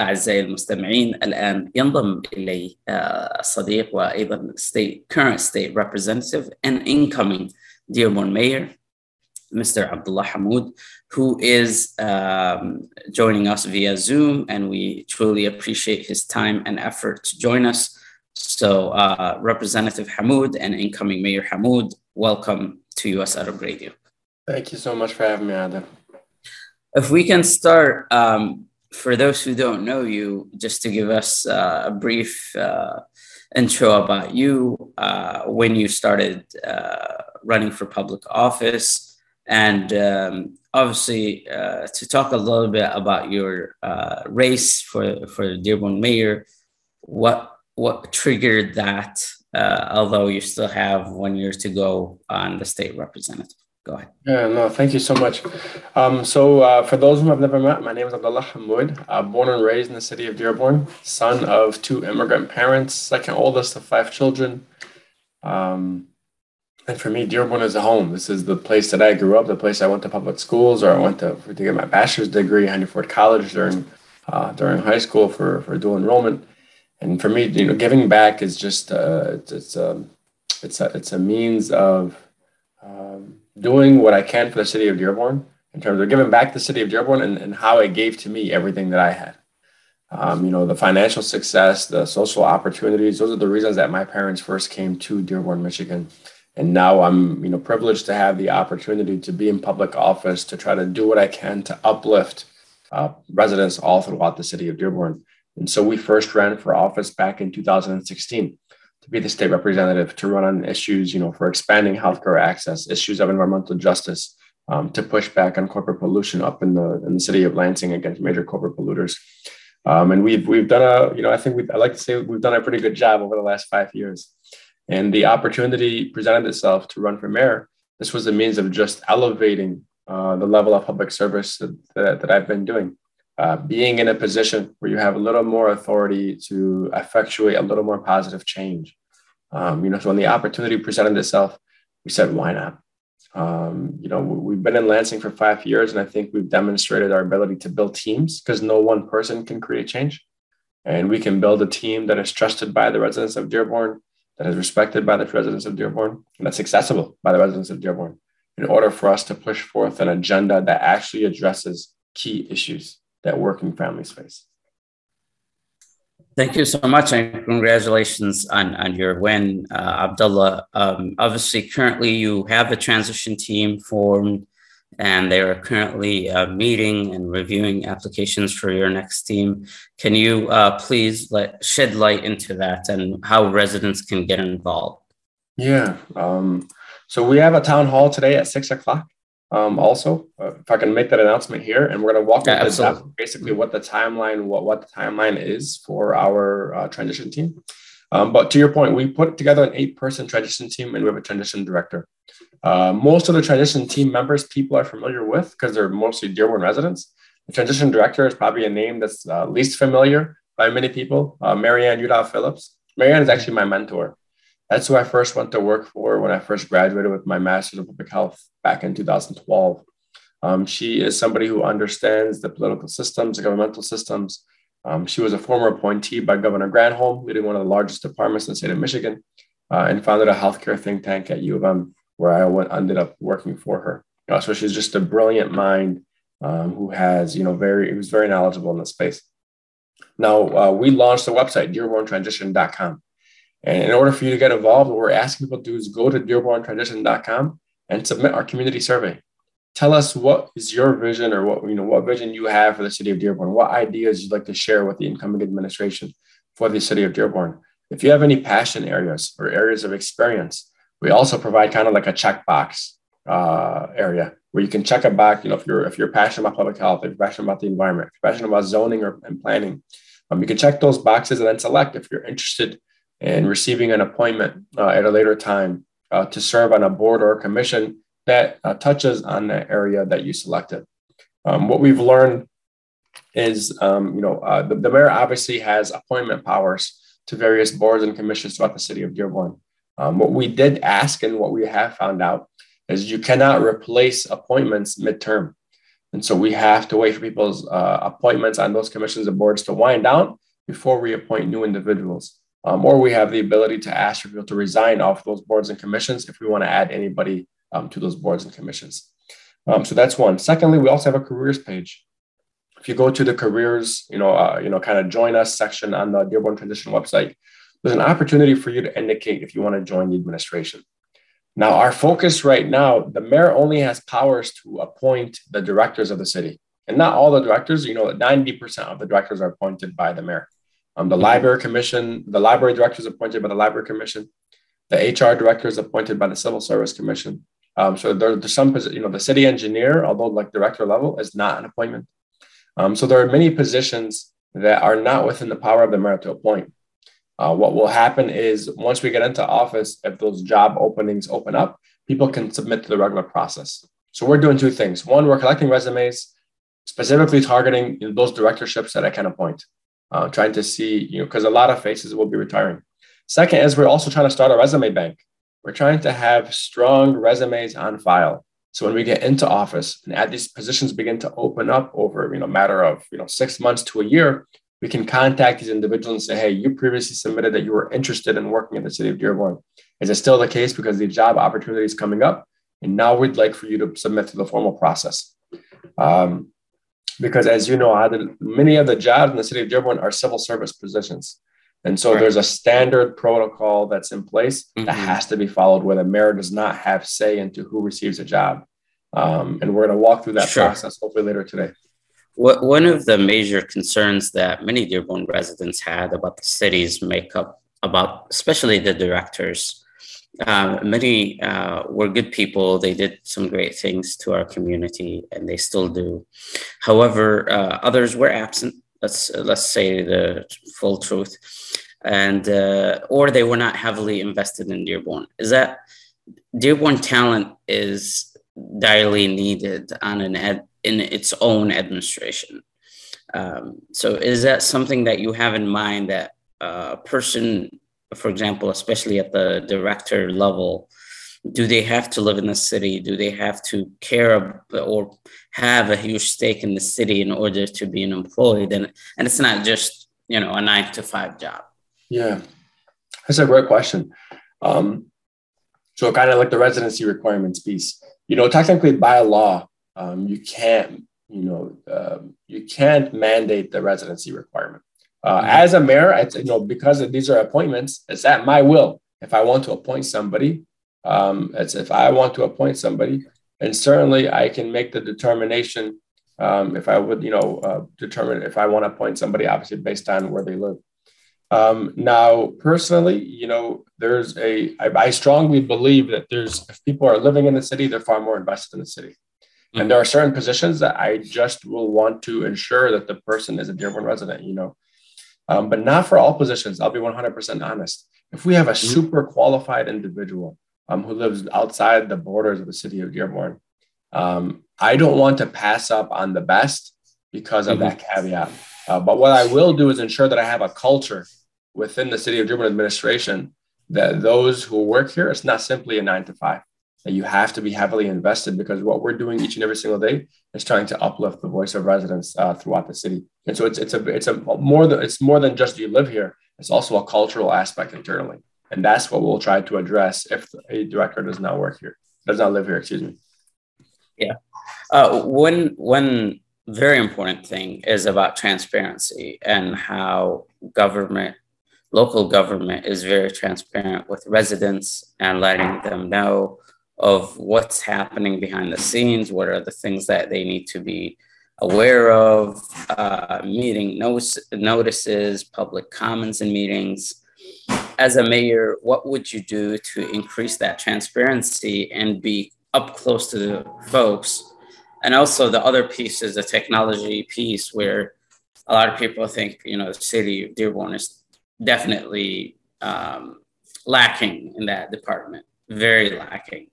أعزائي المستمعين الآن ينضم إلي الصديق وأيضا state, current state representative and incoming Dearborn Mayor, Mr. Abdullah Hammoud, who is um, joining us via Zoom, and we truly appreciate his time and effort to join us. So, uh, Representative Hammoud and incoming Mayor Hammoud, welcome to US Arab Radio. Thank you so much for having me, Adam. If we can start, um, for those who don't know you, just to give us uh, a brief uh, intro about you, uh, when you started uh, running for public office, and um, obviously uh, to talk a little bit about your uh, race for for Dearborn mayor. What what triggered that? although you still have one year to go on the state representative. Go ahead. Yeah, no, thank you so much. Um, so, uh, for those who have never met, my name is Abdullah Hammoud. Uh, born and raised in the city of Dearborn, son of two immigrant parents, second oldest of five children. Um, and for me, Dearborn is a home. This is the place that I grew up, the place I went to public schools, or I went to, to get my bachelor's degree, Henry Ford College during uh, during high school for for dual enrollment. And for me, you know, giving back is just uh, it's it's a um, it's a it's a means of um, doing what I can for the city of Dearborn in terms of giving back the city of Dearborn and, and how it gave to me everything that I had. Um, you know, the financial success, the social opportunities, those are the reasons that my parents first came to Dearborn, Michigan. And now I'm, you know, privileged to have the opportunity to be in public office to try to do what I can to uplift uh, residents all throughout the city of Dearborn. And so we first ran for office back in 2016 to be the state representative to run on issues, you know, for expanding healthcare access, issues of environmental justice, um, to push back on corporate pollution up in the in the city of Lansing against major corporate polluters. Um, and we've we've done a, you know, I think we I like to say we've done a pretty good job over the last five years. And the opportunity presented itself to run for mayor. This was a means of just elevating uh, the level of public service that, that, that I've been doing. Uh, being in a position where you have a little more authority to effectuate a little more positive change. Um, you know, so when the opportunity presented itself, we said, why not? Um, you know, we've been in Lansing for five years, and I think we've demonstrated our ability to build teams because no one person can create change. And we can build a team that is trusted by the residents of Dearborn, that is respected by the residents of Dearborn, and that's accessible by the residents of Dearborn in order for us to push forth an agenda that actually addresses key issues that working families face. Thank you so much, and congratulations on, on your win, uh, Abdullah. Um, obviously, currently you have a transition team formed, and they are currently uh, meeting and reviewing applications for your next team. Can you uh, please let, shed light into that and how residents can get involved? Yeah. Um, so we have a town hall today at six o'clock um, also, uh, if I can make that announcement here, and we're going to walk yeah, through basically what the timeline, what what the timeline is for our uh, transition team. Um, but to your point, we put together an eight-person transition team, and we have a transition director. Uh, most of the transition team members, people are familiar with because they're mostly Dearborn residents. The transition director is probably a name that's uh, least familiar by many people. Uh, Marianne Udall Phillips. Marianne is actually my mentor. That's who I first went to work for when I first graduated with my master's of public health back in 2012. Um, she is somebody who understands the political systems, the governmental systems. Um, she was a former appointee by Governor Granholm, leading one of the largest departments in the state of Michigan, uh, and founded a healthcare think tank at U of M, where I went, ended up working for her. Uh, so she's just a brilliant mind um, who has, you know, very, who's very knowledgeable in the space. Now, uh, we launched the website, dearborntransition.com. And in order for you to get involved, what we're asking people to do is go to dearborntransition.com and submit our community survey. Tell us what is your vision or what you know what vision you have for the city of Dearborn, what ideas you'd like to share with the incoming administration for the city of Dearborn. If you have any passion areas or areas of experience, we also provide kind of like a checkbox uh, area where you can check a box. You know, if you're if you're passionate about public health, if you're passionate about the environment, if you're passionate about zoning or and planning, um, you can check those boxes and then select if you're interested and receiving an appointment uh, at a later time uh, to serve on a board or a commission that uh, touches on the area that you selected. Um, what we've learned is, um, you know, uh, the, the, mayor obviously has appointment powers to various boards and commissions throughout the city of Dearborn. Um, what we did ask and what we have found out is you cannot replace appointments midterm. And so we have to wait for people's uh, appointments on those commissions and boards to wind down before we appoint new individuals. Um, or we have the ability to ask for people to resign off those boards and commissions if we want to add anybody um, to those boards and commissions. Um, so that's one. Secondly, we also have a careers page. If you go to the careers, you know, uh, you know, kind of join us section on the Dearborn Transition website, there's an opportunity for you to indicate if you want to join the administration. Now, our focus right now, the mayor only has powers to appoint the directors of the city. And not all the directors, you know, 90% of the directors are appointed by the mayor. Um, the library commission, the library director is appointed by the library commission. The HR director is appointed by the civil service commission. Um, so there, there's some, you know, the city engineer, although like director level, is not an appointment. Um, so there are many positions that are not within the power of the mayor to appoint. Uh, what will happen is once we get into office, if those job openings open up, people can submit to the regular process. So we're doing two things. One, we're collecting resumes, specifically targeting those directorships that I can appoint, uh, trying to see, you know, because a lot of faces will be retiring. Second is we're also trying to start a resume bank. We're trying to have strong resumes on file. So when we get into office and as these positions begin to open up over, you know, matter of, you know, six months to a year, we can contact these individuals and say, hey, you previously submitted that you were interested in working in the city of Dearborn. Is it still the case because the job opportunity is coming up? And now we'd like for you to submit to the formal process. Um, because as you know, many of the jobs in the city of Dearborn are civil service positions. And so right. there's a standard protocol that's in place mm-hmm. that has to be followed where the mayor does not have say into who receives a job. Um, and we're going to walk through that sure. process hopefully later today. What, one of the major concerns that many Dearborn residents had about the city's makeup, about especially the directors, uh, many uh, were good people. They did some great things to our community, and they still do. However, uh, others were absent. Let's let's say the full truth, and uh, or they were not heavily invested in Dearborn. Is that Dearborn talent is direly needed on an ed, in its own administration. Um, so is that something that you have in mind that a person, for example, especially at the director level, do they have to live in the city? Do they have to care or have a huge stake in the city in order to be an employee? And, and it's not just, you know, a nine to five job. Yeah, that's a great question. Um, so kind of like the residency requirements piece, you know, technically by law, um, you can't, you know, uh, you can't mandate the residency requirement. Uh, mm-hmm. As a mayor, I, you know, because these are appointments, it's at my will. If I want to appoint somebody, um, it's if I want to appoint somebody, and certainly I can make the determination um, if I would, you know, uh, determine if I want to appoint somebody, obviously based on where they live. Um, now, personally, you know, there's a I, I strongly believe that there's if people are living in the city, they're far more invested in the city. Mm-hmm. And there are certain positions that I just will want to ensure that the person is a Dearborn resident, you know. Um, but not for all positions. I'll be 100% honest. If we have a mm-hmm. super qualified individual um, who lives outside the borders of the city of Dearborn, um, I don't want to pass up on the best because of mm-hmm. that caveat. Uh, but what I will do is ensure that I have a culture within the city of Dearborn administration that those who work here, it's not simply a nine to five you have to be heavily invested because what we're doing each and every single day is trying to uplift the voice of residents uh, throughout the city. And so it's it's a it's a more than it's more than just you live here. It's also a cultural aspect internally, and that's what we'll try to address if a director does not work here, does not live here. Excuse me. Yeah, uh, one one very important thing is about transparency and how government local government is very transparent with residents and letting them know of what's happening behind the scenes, what are the things that they need to be aware of, uh, meeting notice, notices, public comments in meetings. As a mayor, what would you do to increase that transparency and be up close to the folks? And also the other piece is the technology piece where a lot of people think, you know, the city of Dearborn is definitely um, lacking in that department, very lacking.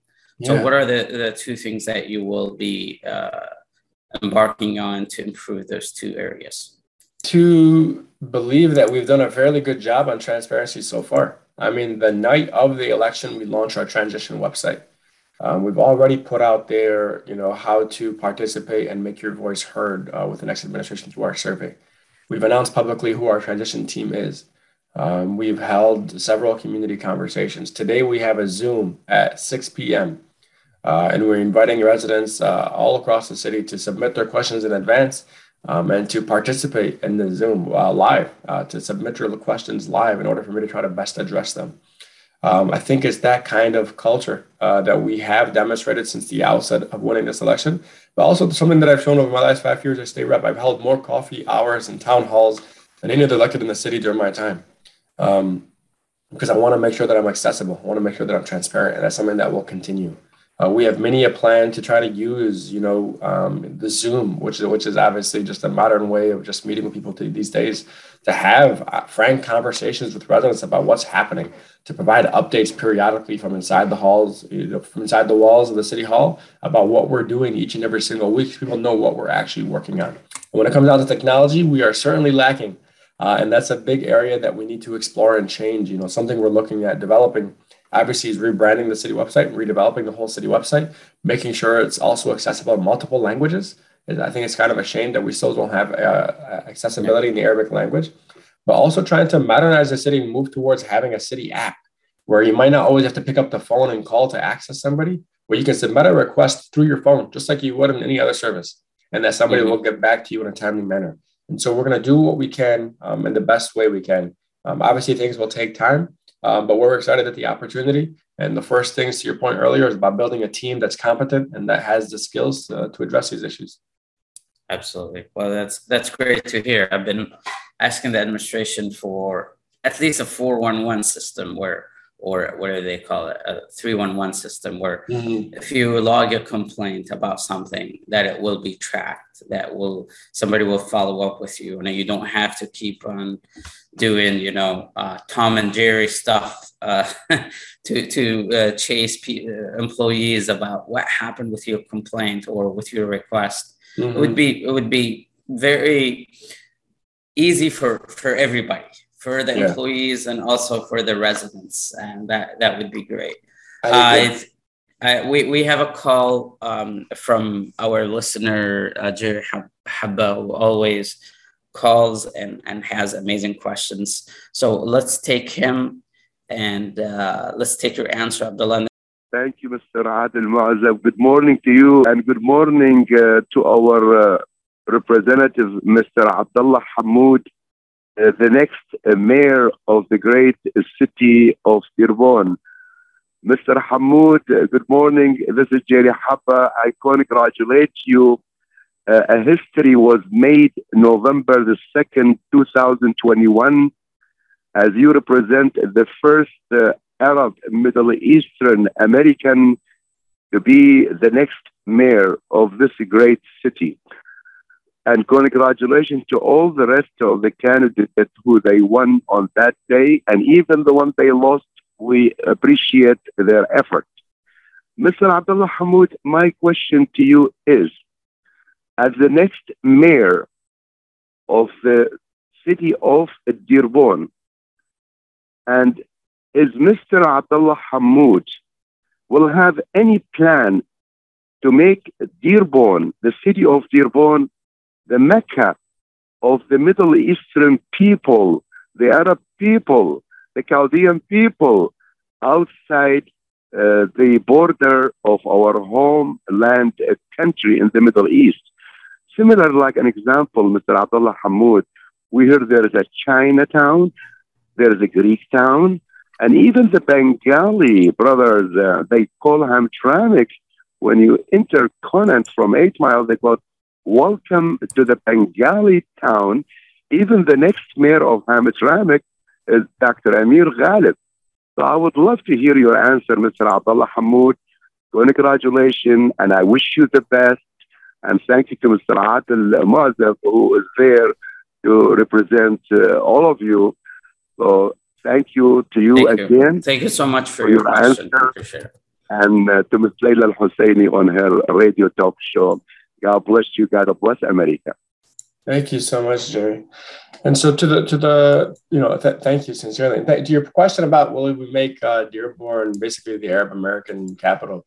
So, what are the, the two things that you will be uh, embarking on to improve those two areas? To believe that we've done a fairly good job on transparency so far. I mean, the night of the election, we launched our transition website. Um, we've already put out there, you know, how to participate and make your voice heard uh, with the next administration through our survey. We've announced publicly who our transition team is. Um, we've held several community conversations. Today we have a Zoom at 6 p.m. Uh, and we're inviting residents uh, all across the city to submit their questions in advance um, and to participate in the Zoom uh, live, to submit your questions live in order for me to try to best address them. Um, I think it's that kind of culture uh, that we have demonstrated since the outset of winning this election, but also something that I've shown over my last five years as state rep. I've held more coffee hours and town halls than any other elected in the city during my time. Um, because I want to make sure that I'm accessible. I want to make sure that I'm transparent, and that's something that will continue. Uh, we have many a plan to try to use, you know, um, the Zoom, which which is obviously just a modern way of just meeting with people to, these days, to have uh, frank conversations with residents about what's happening, to provide updates periodically from inside the halls, you know, from inside the walls of the city hall about what we're doing each and every single week. So People know what we're actually working on. And when it comes down to technology, we are certainly lacking, uh, and that's a big area that we need to explore and change. You know, something we're looking at developing obviously is rebranding the city website and redeveloping the whole city website, making sure it's also accessible in multiple languages. I think it's kind of a shame that we still don't have uh, accessibility in the Arabic language, but also trying to modernize the city and move towards having a city app where you might not always have to pick up the phone and call to access somebody, where you can submit a request through your phone, just like you would in any other service, and that somebody mm-hmm. will get back to you in a timely manner. And so we're going to do what we can um, in the best way we can. Um, obviously, things will take time, um, but we're excited at the opportunity. And the first things to your point earlier is about building a team that's competent and that has the skills uh, to address these issues. Absolutely. Well, that's that's great to hear. I've been asking the administration for at least a 411 system where or what do they call it a 311 system where mm-hmm. if you log a complaint about something that it will be tracked that will somebody will follow up with you and you don't have to keep on doing you know uh, tom and jerry stuff uh, to to uh, chase p- uh, employees about what happened with your complaint or with your request mm-hmm. it would be it would be very easy for for everybody for the yeah. employees and also for the residents, and that that would be great. Uh, we, we have a call um, from our listener, uh, Jerry Habba, who always calls and, and has amazing questions. So let's take him and uh, let's take your answer, Abdullah. Thank you, Mr. Adil Muazzab. Good morning to you and good morning uh, to our uh, representative, Mr. Abdullah Hammoud uh, the next uh, mayor of the great city of Dearborn. Mr. Hammoud, uh, good morning. This is Jerry Habba. I congratulate you. Uh, a history was made November the 2nd, 2021, as you represent the first uh, Arab, Middle Eastern American to be the next mayor of this great city. And congratulations to all the rest of the candidates who they won on that day. And even the ones they lost, we appreciate their effort. Mr. Abdullah Hammoud, my question to you is as the next mayor of the city of Dearborn, and is Mr. Abdullah Hammoud will have any plan to make Dearborn, the city of Dearborn, the Mecca of the Middle Eastern people, the Arab people, the Chaldean people outside uh, the border of our homeland country in the Middle East. Similar, like an example, Mr. Abdullah Hammoud, we hear there is a Chinatown, there is a Greek town, and even the Bengali brothers, uh, they call Hamtramck. When you enter Conant from Eight Mile, they call welcome to the Bengali town. Even the next mayor of Hamtramck is Dr. Amer Ghalib. So I would love to hear your answer, Mr. Abdullah Hammoud. Congratulations, and I wish you the best. And thank you to Mr. Adil Muazzab, who is there to represent uh, all of you. So thank you to you thank again. You. Thank you so much for, for your, your answer. And uh, to Ms. Layla Al Husseini on her radio talk show. God bless you. God bless America. Thank you so much, Jerry. And so to the to the you know th- thank you sincerely. Th- to your question about will we make uh, Dearborn basically the Arab American capital?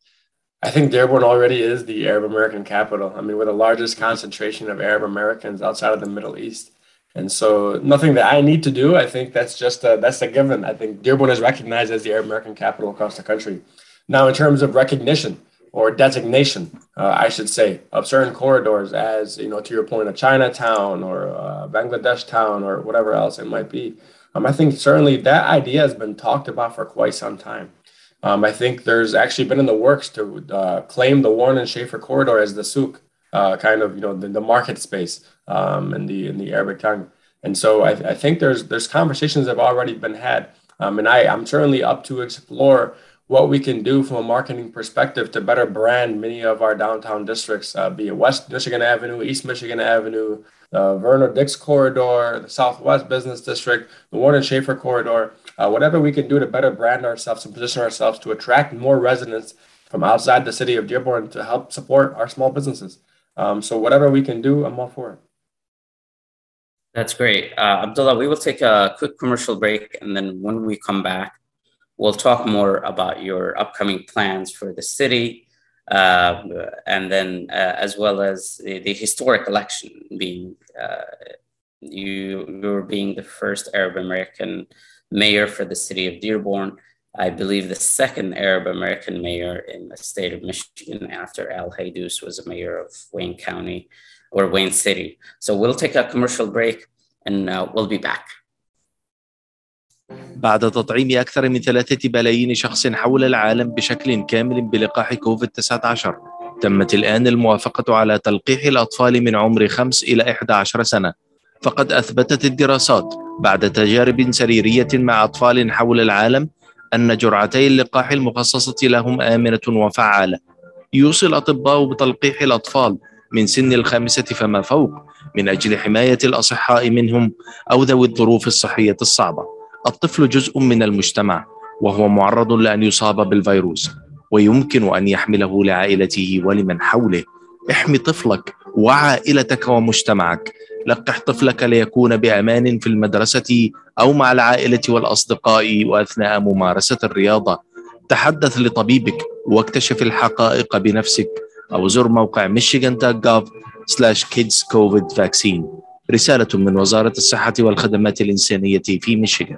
I think Dearborn already is the Arab American capital. I mean, we're the largest concentration of Arab Americans outside of the Middle East. And so nothing that I need to do. I think that's just a, that's a given. I think Dearborn is recognized as the Arab American capital across the country. Now, in terms of recognition or designation, uh, I should say, of certain corridors as, you know, to your point, a Chinatown or a Bangladesh town or whatever else it might be. Um, I think certainly that idea has been talked about for quite some time. Um, I think there's actually been in the works to uh, claim the Warren and Schaefer corridor as the souk, uh, kind of you know the, the market space um, in the in the Arabic tongue. And so I, I think there's there's conversations that have already been had, um, and I I'm certainly up to explore what we can do from a marketing perspective to better brand many of our downtown districts, uh, be it West Michigan Avenue, East Michigan Avenue, the Vernor Dix corridor, the Southwest Business District, the Warren Schaefer corridor, uh, whatever we can do to better brand ourselves and position ourselves to attract more residents from outside the city of Dearborn to help support our small businesses. Um, so whatever we can do, I'm all for it. That's great. Uh, Abdullah, we will take a quick commercial break. And then when we come back, we'll talk more about your upcoming plans for the city. Uh, and then, uh, as well as the, the historic election, being uh, you, you're being the first Arab American mayor for the city of Dearborn. I believe the second Arab American mayor in the state of Michigan after Al Haidous was a mayor of Wayne County or Wayne City. So we'll take a commercial break and uh, we'll be back. بعد تطعيم أكثر من ثلاثة بلايين شخص حول العالم بشكل كامل بلقاح كوفيد-19 تمت الآن الموافقة على تلقيح الأطفال من عمر 5 إلى 11 سنة. فقد أثبتت الدراسات بعد تجارب سريرية مع أطفال حول العالم أن جرعتي اللقاح المخصصة لهم آمنة وفعالة. يوصي الأطباء بتلقيح الأطفال من سن الخامسة فما فوق من أجل حماية الأصحاء منهم أو ذوي الظروف الصحية الصعبة. الطفل جزء من المجتمع وهو معرض لأن يصاب بالفيروس ويمكن أن يحمله لعائلته ولمن حوله. احمي طفلك وعائلتك ومجتمعك. لقح طفلك ليكون بأمان في المدرسة أو مع العائلة والأصدقاء وأثناء ممارسة الرياضة. تحدث لطبيبك واكتشف الحقائق بنفسك. أو زر موقع michigan.gov slash kids covid vaccine. رسالة من وزارة الصحة والخدمات الإنسانية في ميشيغان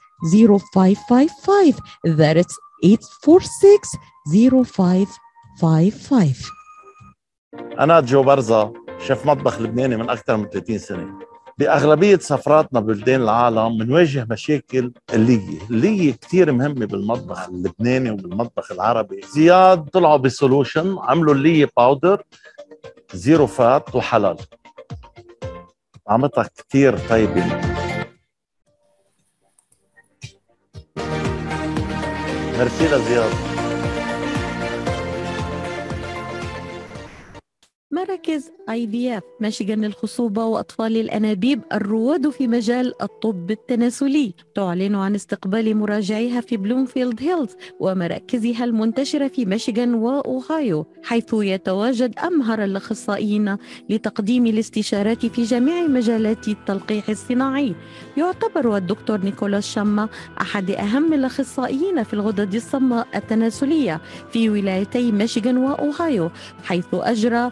0555 that's 846 0555 أنا جو برزة شيف مطبخ لبناني من أكثر من 30 سنة. بأغلبية سفراتنا ببلدان العالم بنواجه مشاكل اللية. اللية كتير مهمة بالمطبخ اللبناني وبالمطبخ العربي. زياد طلعوا بسولوشن عملوا اللية باودر زيرو فات وحلال. طعمتها كتير طيبة. Mercedes Benz مراكز آي بي إف ميشيغان للخصوبة وأطفال الأنابيب الرواد في مجال الطب التناسلي. تعلن عن استقبال مراجعيها في بلومفيلد هيلز ومراكزها المنتشرة في ميشيغان وأوهايو حيث يتواجد أمهر الأخصائيين لتقديم الاستشارات في جميع مجالات التلقيح الصناعي. يعتبر الدكتور نيكولاس شما أحد أهم الأخصائيين في الغدد الصماء التناسلية في ولايتي ميشيغان وأوهايو حيث أجرى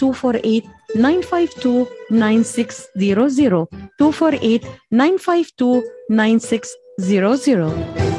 248 952 9600 248 952 9600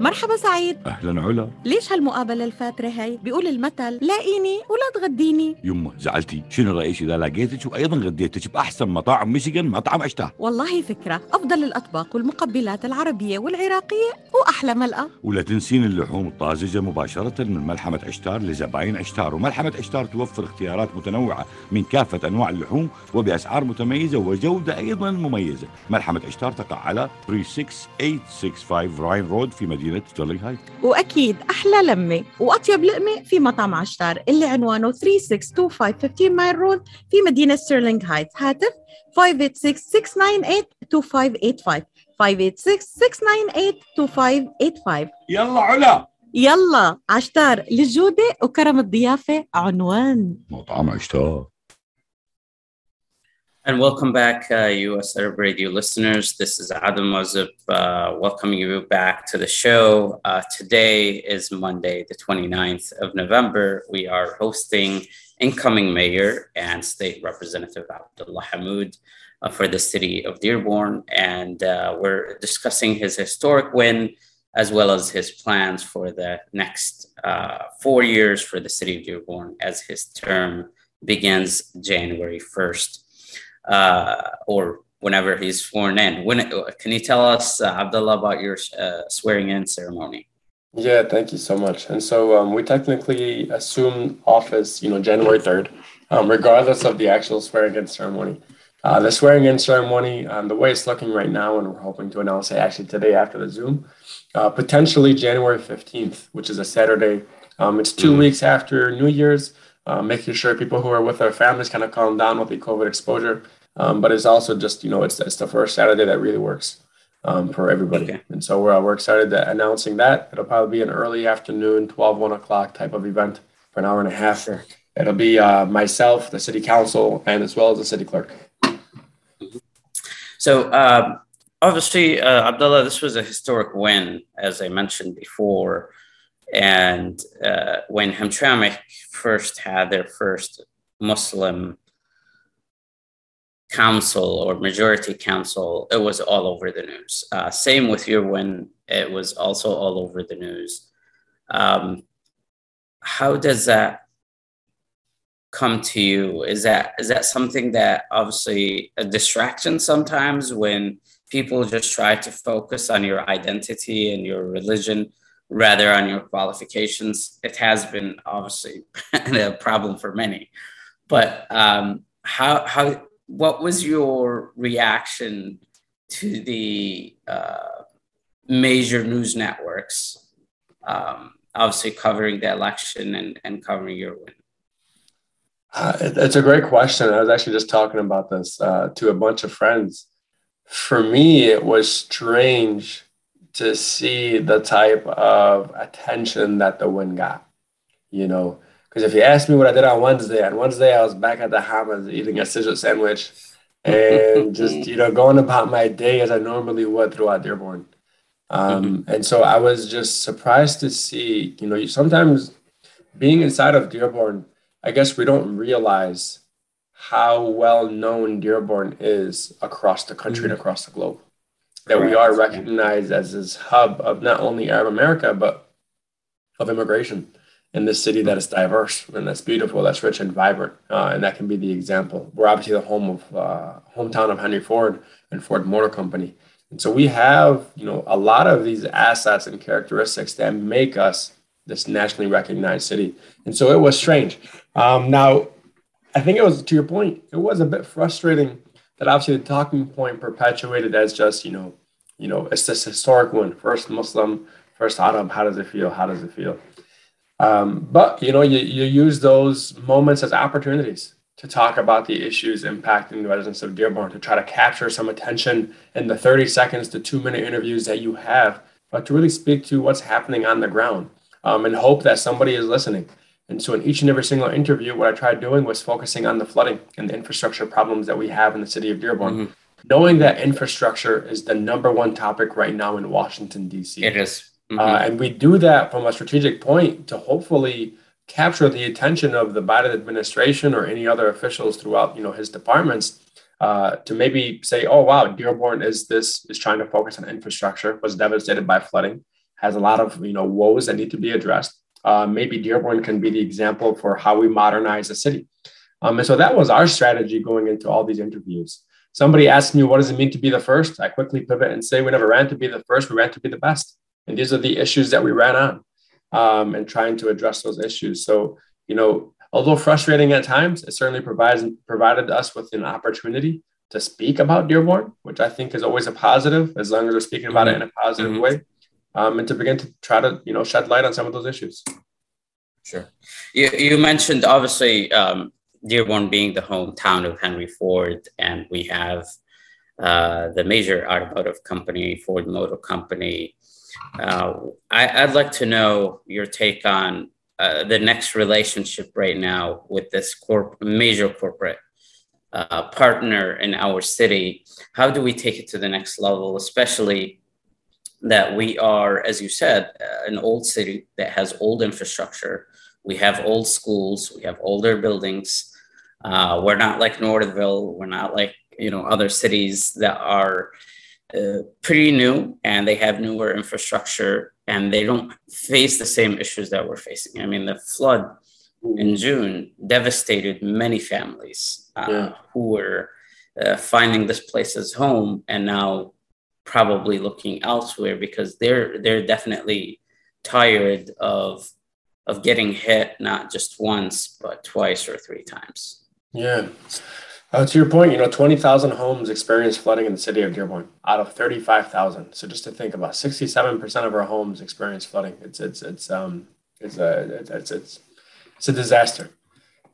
مرحبا سعيد. أهلا علا. ليش هالمقابلة الفاترة هي؟ بيقول المثل لاقيني ولا تغديني. يمه زعلتي. شنو رأيك إذا لقيتك وأيضا غديتك بأحسن مطاعم ميشيغان مطعم اشتاه والله فكرة. أفضل الأطباق والمقبلات العربية والعراقية وأحلى ملقا ولا تنسين اللحوم الطازجة مباشرة من ملحمة عشتار لزباين عشتار وملحمة عشتار توفر اختيارات متنوعة من كافة أنواع اللحوم وبأسعار متميزة وجودة أيضا مميزة. ملحمة عشتار تقع على 36865 راين رود في مدينة ستيرلينغ هايت وأكيد أحلى لمة وأطيب لقمة في مطعم عشتار اللي عنوانه 3625 15 مايل رود في مدينة ستيرلينغ هايتس هاتف 586-698-2585 586-698-2585 يلا علا. يلا عشتار للجودة وكرم الضيافة عنوان. مطعم عشتار. And welcome back, uh, US Arab Radio listeners. This is Adam Wazib uh, welcoming you back to the show. Uh, today is Monday, the 29th of November. We are hosting incoming mayor and state representative Abdullah Hammoud uh, for the city of Dearborn. And uh, we're discussing his historic win as well as his plans for the next uh, four years for the city of Dearborn as his term begins January 1st uh, or whenever he's sworn in. When can you tell us, uh, Abdullah, about your uh, swearing in ceremony? Yeah, thank you so much. And so um, we technically assume office, you know, January 3rd, um, regardless of the actual swearing in ceremony. Uh, the swearing in ceremony, um, the way it's looking right now, and we're hoping to announce it actually today after the Zoom, uh, potentially January 15th, which is a Saturday. Um, it's 2 weeks after New Year's, uh, making sure people who are with their families kind of calm down with the COVID exposure. Um, but it's also just, you know, it's, it's the first Saturday that really works um, for everybody. Okay. And so we're, we're excited that announcing that. It'll probably be an early afternoon, 12, 1 o'clock type of event for an hour and a half. It'll be uh, myself, the city council, and as well as the city clerk. So, um, obviously, uh, Abdullah, this was a historic win, as I mentioned before. And uh, when Hamtramck first had their first Muslim council or majority council, it was all over the news. Uh, same with your win, it was also all over the news. Um, how does that come to you? Is that is that something that obviously a distraction sometimes when people just try to focus on your identity and your religion rather on your qualifications? It has been obviously a problem for many, but um, how how what was your reaction to the uh, major news networks, um, obviously covering the election and, and covering your win? Uh, it- it's a great question. I was actually just talking about this uh, to a bunch of friends. For me, it was strange to see the type of attention that the win got. You know, because if you ask me what I did on Wednesday, on Wednesday I was back at the Hammers eating a scissor sandwich and just you know going about my day as I normally would throughout Dearborn. Um, And so I was just surprised to see, you know, sometimes being inside of Dearborn, I guess we don't realize how well known Dearborn is across the country and across the globe. That we are recognized as this hub of not only Arab America, but of immigration in this city that is diverse and that's beautiful, that's rich and vibrant, uh, and that can be the example. We're obviously the home of uh, hometown of Henry Ford and Ford Motor Company, and so we have you know a lot of these assets and characteristics that make us this nationally recognized city. And so it was strange. Um, now, I think it was to your point. It was a bit frustrating that obviously the talking point perpetuated as just you know, you know, it's this historic one, first Muslim, first Arab. How does it feel? How does it feel? Um, but you know, you, you use those moments as opportunities to talk about the issues impacting the residents of Dearborn, to try to capture some attention in the 30 seconds to two minute interviews that you have, but to really speak to what's happening on the ground um, and hope that somebody is listening. And so, in each and every single interview, what I tried doing was focusing on the flooding and the infrastructure problems that we have in the city of Dearborn. Mm-hmm. Knowing that infrastructure is the number one topic right now in Washington, D.C. It is. Mm-hmm. Uh, and we do that from a strategic point to hopefully capture the attention of the Biden administration or any other officials throughout, you know, his departments uh, to maybe say, oh, wow, Dearborn is this, is trying to focus on infrastructure, was devastated by flooding, has a lot of, you know, woes that need to be addressed uh, maybe Dearborn can be the example for how we modernize a city. Um, and so that was our strategy going into all these interviews. Somebody asked me, what does it mean to be the first? I quickly pivot and say, we never ran to be the first, we ran to be the best. And these are the issues that we ran on um, and trying to address those issues. So, you know, although frustrating at times, it certainly provides provided us with an opportunity to speak about Dearborn, which I think is always a positive, as long as we're speaking about mm-hmm. it in a positive mm-hmm. way um, and to begin to try to you know shed light on some of those issues. Sure. You, you mentioned obviously um, Dearborn being the hometown of Henry Ford, and we have uh, the major automotive company, Ford Motor Company. Uh, I, would like to know your take on uh, the next relationship right now with this corp- major corporate uh, partner in our city. How do we take it to the next level, especially that we are, as you said, uh, an old city that has old infrastructure. We have old schools, we have older buildings. Uh, we're not like Northville, we're not like you know other cities that are uh, pretty new and they have newer infrastructure and they don't face the same issues that we're facing. I mean, the flood in June devastated many families uh, yeah. who were uh, finding this place as home and now probably looking elsewhere because they're they're definitely tired of of getting hit not just once but twice or three times. Yeah. Uh, to your point, you know, 20,000 homes experienced flooding in the city of Dearborn out of 35,000. So just to think about 67% of our homes experience flooding. It's, it's, it's, um, it's a, it's, it's, it's a disaster.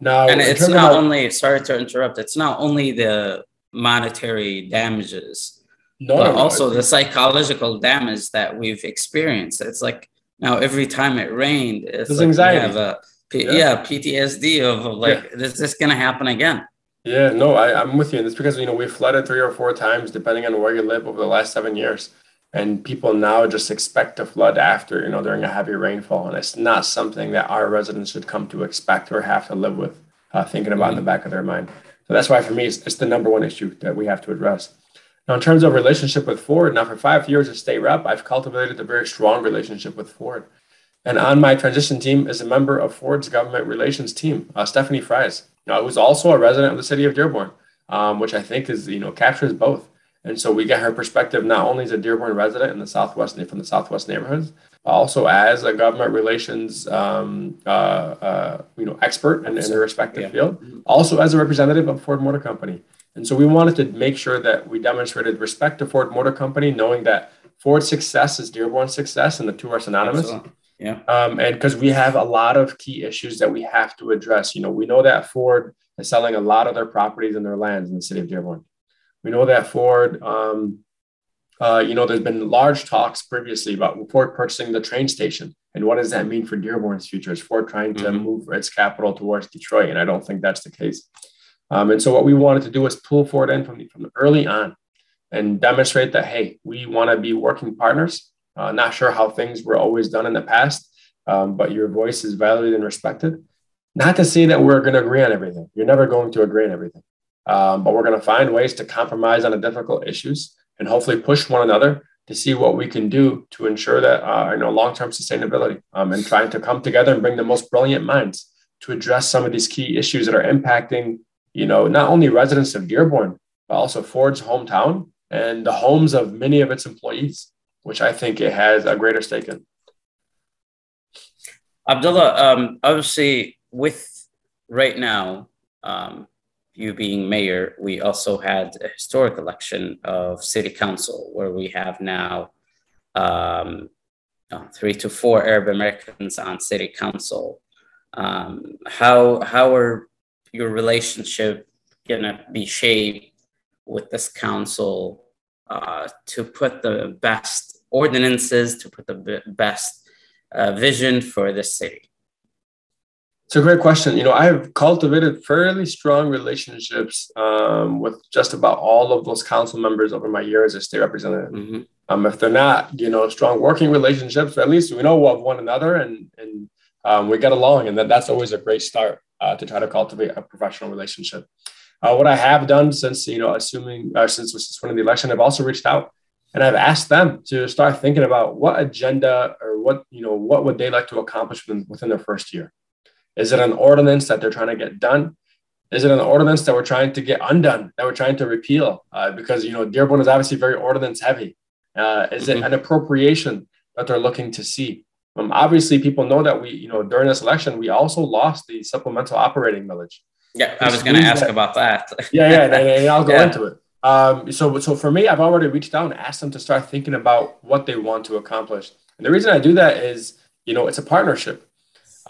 Now, and it's not only, sorry to interrupt, it's not only the monetary damages no, but also the psychological damage that we've experienced. It's like now every time it rained, it's like anxiety. have a P- yeah. yeah. PTSD of, of like, yeah. is this going to happen again? Yeah, no, I, I'm with you. And it's because, you know, we flooded three or four times, depending on where you live over the last seven years. And people now just expect to flood after, you know, during a heavy rainfall. And it's not something that our residents should come to expect or have to live with, uh, thinking about mm-hmm. in the back of their mind. So that's why for me, it's, it's the number one issue that we have to address. Now, in terms of relationship with Ford, now for five years as state rep, I've cultivated a very strong relationship with Ford. And on my transition team is a member of Ford's government relations team, uh, Stephanie Fries, now, who's also a resident of the city of Dearborn, um, which I think is, you know, captures both. And so we get her perspective not only as a Dearborn resident in the Southwest, from the Southwest neighborhoods, but also as a government relations, um, uh, uh, you know, expert in, in her respective yeah. field, also as a representative of Ford Motor Company. And so we wanted to make sure that we demonstrated respect to Ford Motor Company, knowing that Ford's success is Dearborn's success and the two are synonymous. Absolutely. Yeah. Um, and because we have a lot of key issues that we have to address. You know, we know that Ford is selling a lot of their properties and their lands in the city of Dearborn. We know that Ford, um, uh, you know, there's been large talks previously about Ford purchasing the train station. And what does that mean for Dearborn's future? Is Ford trying to mm-hmm. move its capital towards Detroit? And I don't think that's the case. Um, and so what we wanted to do was pull Ford in from the, from early on and demonstrate that, hey, we want to be working partners. Uh, not sure how things were always done in the past, um, but your voice is valued and respected. Not to say that we're going to agree on everything. You're never going to agree on everything. Um, but we're going to find ways to compromise on the difficult issues and hopefully push one another to see what we can do to ensure that uh, you know long-term sustainability um, and trying to come together and bring the most brilliant minds to address some of these key issues that are impacting you know, not only residents of Dearborn, but also Ford's hometown and the homes of many of its employees, which I think it has a greater stake in. Abdullah, um, obviously, with right now, um, you being mayor, we also had a historic election of city council where we have now um, uh, three to four Arab Americans on city council. Um, how how are your relationship gonna be shaped with this council uh, to put the best ordinances, to put the best uh, vision for this city? It's a great question. You know, I have cultivated fairly strong relationships um, with just about all of those council members over my years as state representative. Mm-hmm. Um, if they're not, you know, strong working relationships, at least we know of one another and and um, we get along, and that, that's always a great start uh, to try to cultivate a professional relationship. Uh, what I have done since you know, assuming uh, since since winning the election, I've also reached out and I've asked them to start thinking about what agenda or what you know what would they like to accomplish within, within their first year. Is it an ordinance that they're trying to get done? Is it an ordinance that we're trying to get undone, that we're trying to repeal? Uh, because you know Dearborn is obviously very ordinance heavy. Uh, is mm-hmm. it an appropriation that they're looking to see? Um, obviously, people know that we, you know, during this election, we also lost the supplemental operating millage. Yeah, I was going to ask that, about that. yeah, yeah, and, and I'll go yeah. into it. Um, so, so for me, I've already reached out and asked them to start thinking about what they want to accomplish. And the reason I do that is, you know, it's a partnership.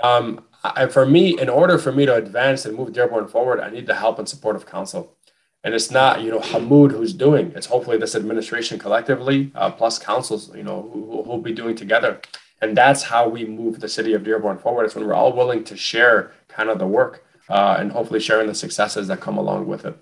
Um, I, for me, in order for me to advance and move Dearborn forward, I need the help and support of council. And it's not, you know, Hammoud who's doing. It's hopefully this administration collectively, uh, plus councils, you know, who will be doing together. And that's how we move the city of Dearborn forward. It's when we're all willing to share kind of the work uh, and hopefully sharing the successes that come along with it.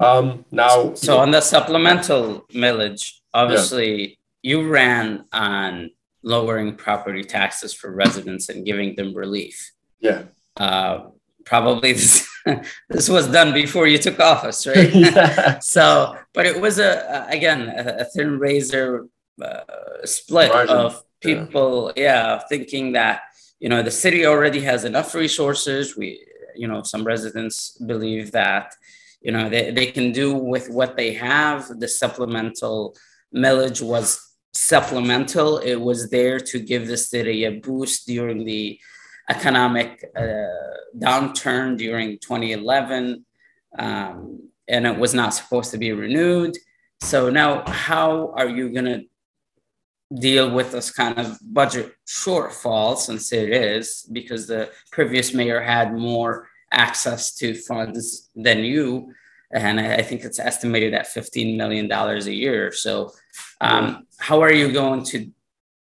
Um, now, so on the supplemental millage, obviously yeah. you ran on lowering property taxes for residents and giving them relief. Yeah. Uh, probably this, this was done before you took office, right? yeah. so, but it was a again a, thin razor uh, split Margin. of people, yeah. yeah, thinking that you know the city already has enough resources. We, you know, some residents believe that you know they, they can do with what they have the supplemental millage was supplemental it was there to give the city a boost during the economic uh, downturn during 2011 um, and it was not supposed to be renewed so now how are you going to deal with this kind of budget shortfall since it is because the previous mayor had more access to funds than you. And I think it's estimated at $15 million a year. So, um, how are you going to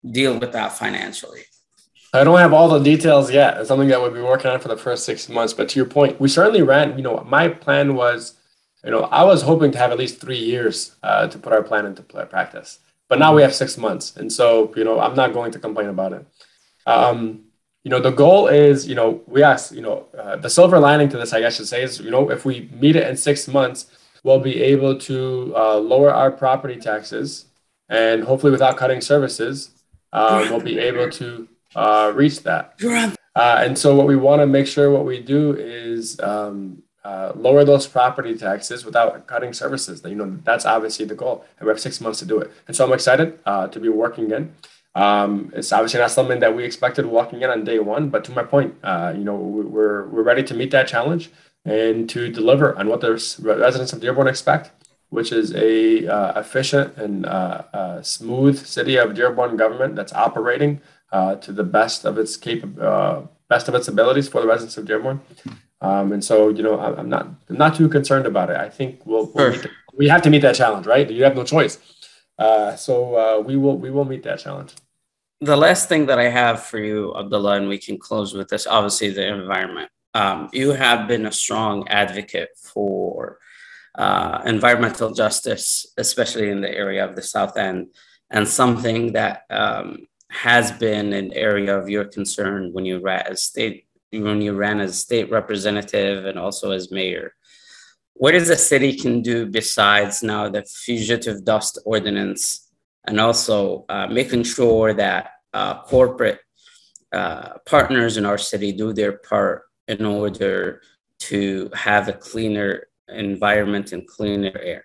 deal with that financially? I don't have all the details yet. It's something that we'll be working on for the first six months. But to your point, we certainly ran, you know, my plan was, you know, I was hoping to have at least three years uh, to put our plan into practice. But now we have six months. And so, you know, I'm not going to complain about it. Um, you know, the goal is, you know, we ask, you know, uh, the silver lining to this, I guess, should say is, you know, if we meet it in six months, we'll be able to uh, lower our property taxes, and hopefully, without cutting services, uh, we'll be able to uh, reach that. Uh, and so, what we want to make sure what we do is um, uh, lower those property taxes without cutting services. You know, that's obviously the goal, and we have six months to do it. And so, I'm excited to be working in. Um, it's obviously not something that we expected walking in on day one, but to my point, uh, you know, we're we're ready to meet that challenge and to deliver on what the residents of Dearborn expect, which is a uh, efficient and uh, uh smooth city of Dearborn government that's operating uh, to the best of its cap- uh, best of its abilities for the residents of Dearborn. Um, and so, you know, I'm not I'm not too concerned about it. I think we'll, we'll the, we have to meet that challenge, right? You have no choice. so we will we will meet that challenge the last thing that I have for you, Abdullah, and we can close with this obviously, the environment. Um, you have been a strong advocate for uh, environmental justice, especially in the area of the South End, and something that um, has been an area of your concern when you ran as state when you ran as state representative and also as mayor. What is the city can do besides now the fugitive dust ordinance and also uh, making sure that uh, corporate uh, partners in our city do their part in order to have a cleaner environment and cleaner air.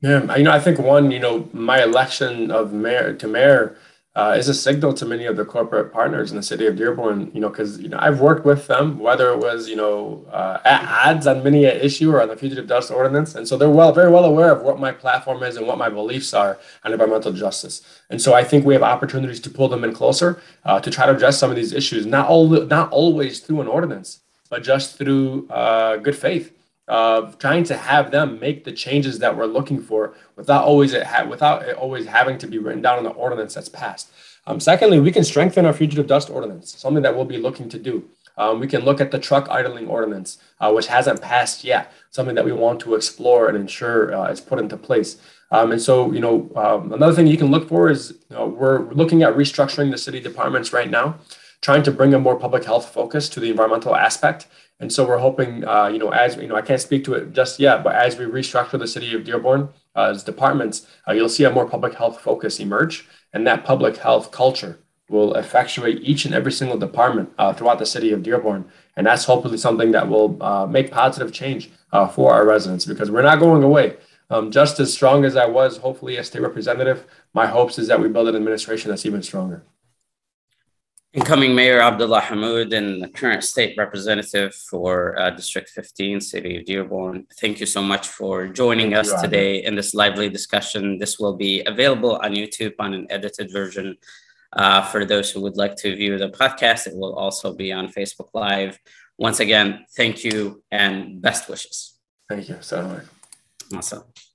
Yeah, you know, I think one, you know, my election of mayor to mayor uh, is a signal to many of the corporate partners in the city of Dearborn. You know, because you know I've worked with them, whether it was you know uh, ads on many issue or on the fugitive dust ordinance, and so they're well, very well aware of what my platform is and what my beliefs are on environmental justice. And so I think we have opportunities to pull them in closer uh, to try to address some of these issues. Not all, not always through an ordinance. but just through uh, good faith of trying to have them make the changes that we're looking for without always it ha- without it always having to be written down in the ordinance that's passed. Um, secondly, we can strengthen our fugitive dust ordinance, something that we'll be looking to do. Um, we can look at the truck idling ordinance, uh, which hasn't passed yet, something that we want to explore and ensure uh, is put into place. Um, and so, you know, um, another thing you can look for is you know, we're looking at restructuring the city departments right now, trying to bring a more public health focus to the environmental aspect. And so we're hoping, uh, you know, as you know, I can't speak to it just yet, but as we restructure the city of Dearborn uh, as departments, uh, you'll see a more public health focus emerge, and that public health culture will effectuate each and every single department uh, throughout the city of Dearborn. And that's hopefully something that will uh, make positive change uh, for our residents because we're not going away. Um, just as strong as I was, hopefully, as state representative, my hopes is that we build an administration that's even stronger. Incoming Mayor Abdullah Hammoud and the current state representative for uh, District 15, City of Dearborn. Thank you so much for joining Thank us you, today in this lively discussion. This will be available on YouTube on an edited version uh, for those who would like to view the podcast, it will also be on Facebook Live. Once again, thank you and best wishes. Thank you so much. Awesome.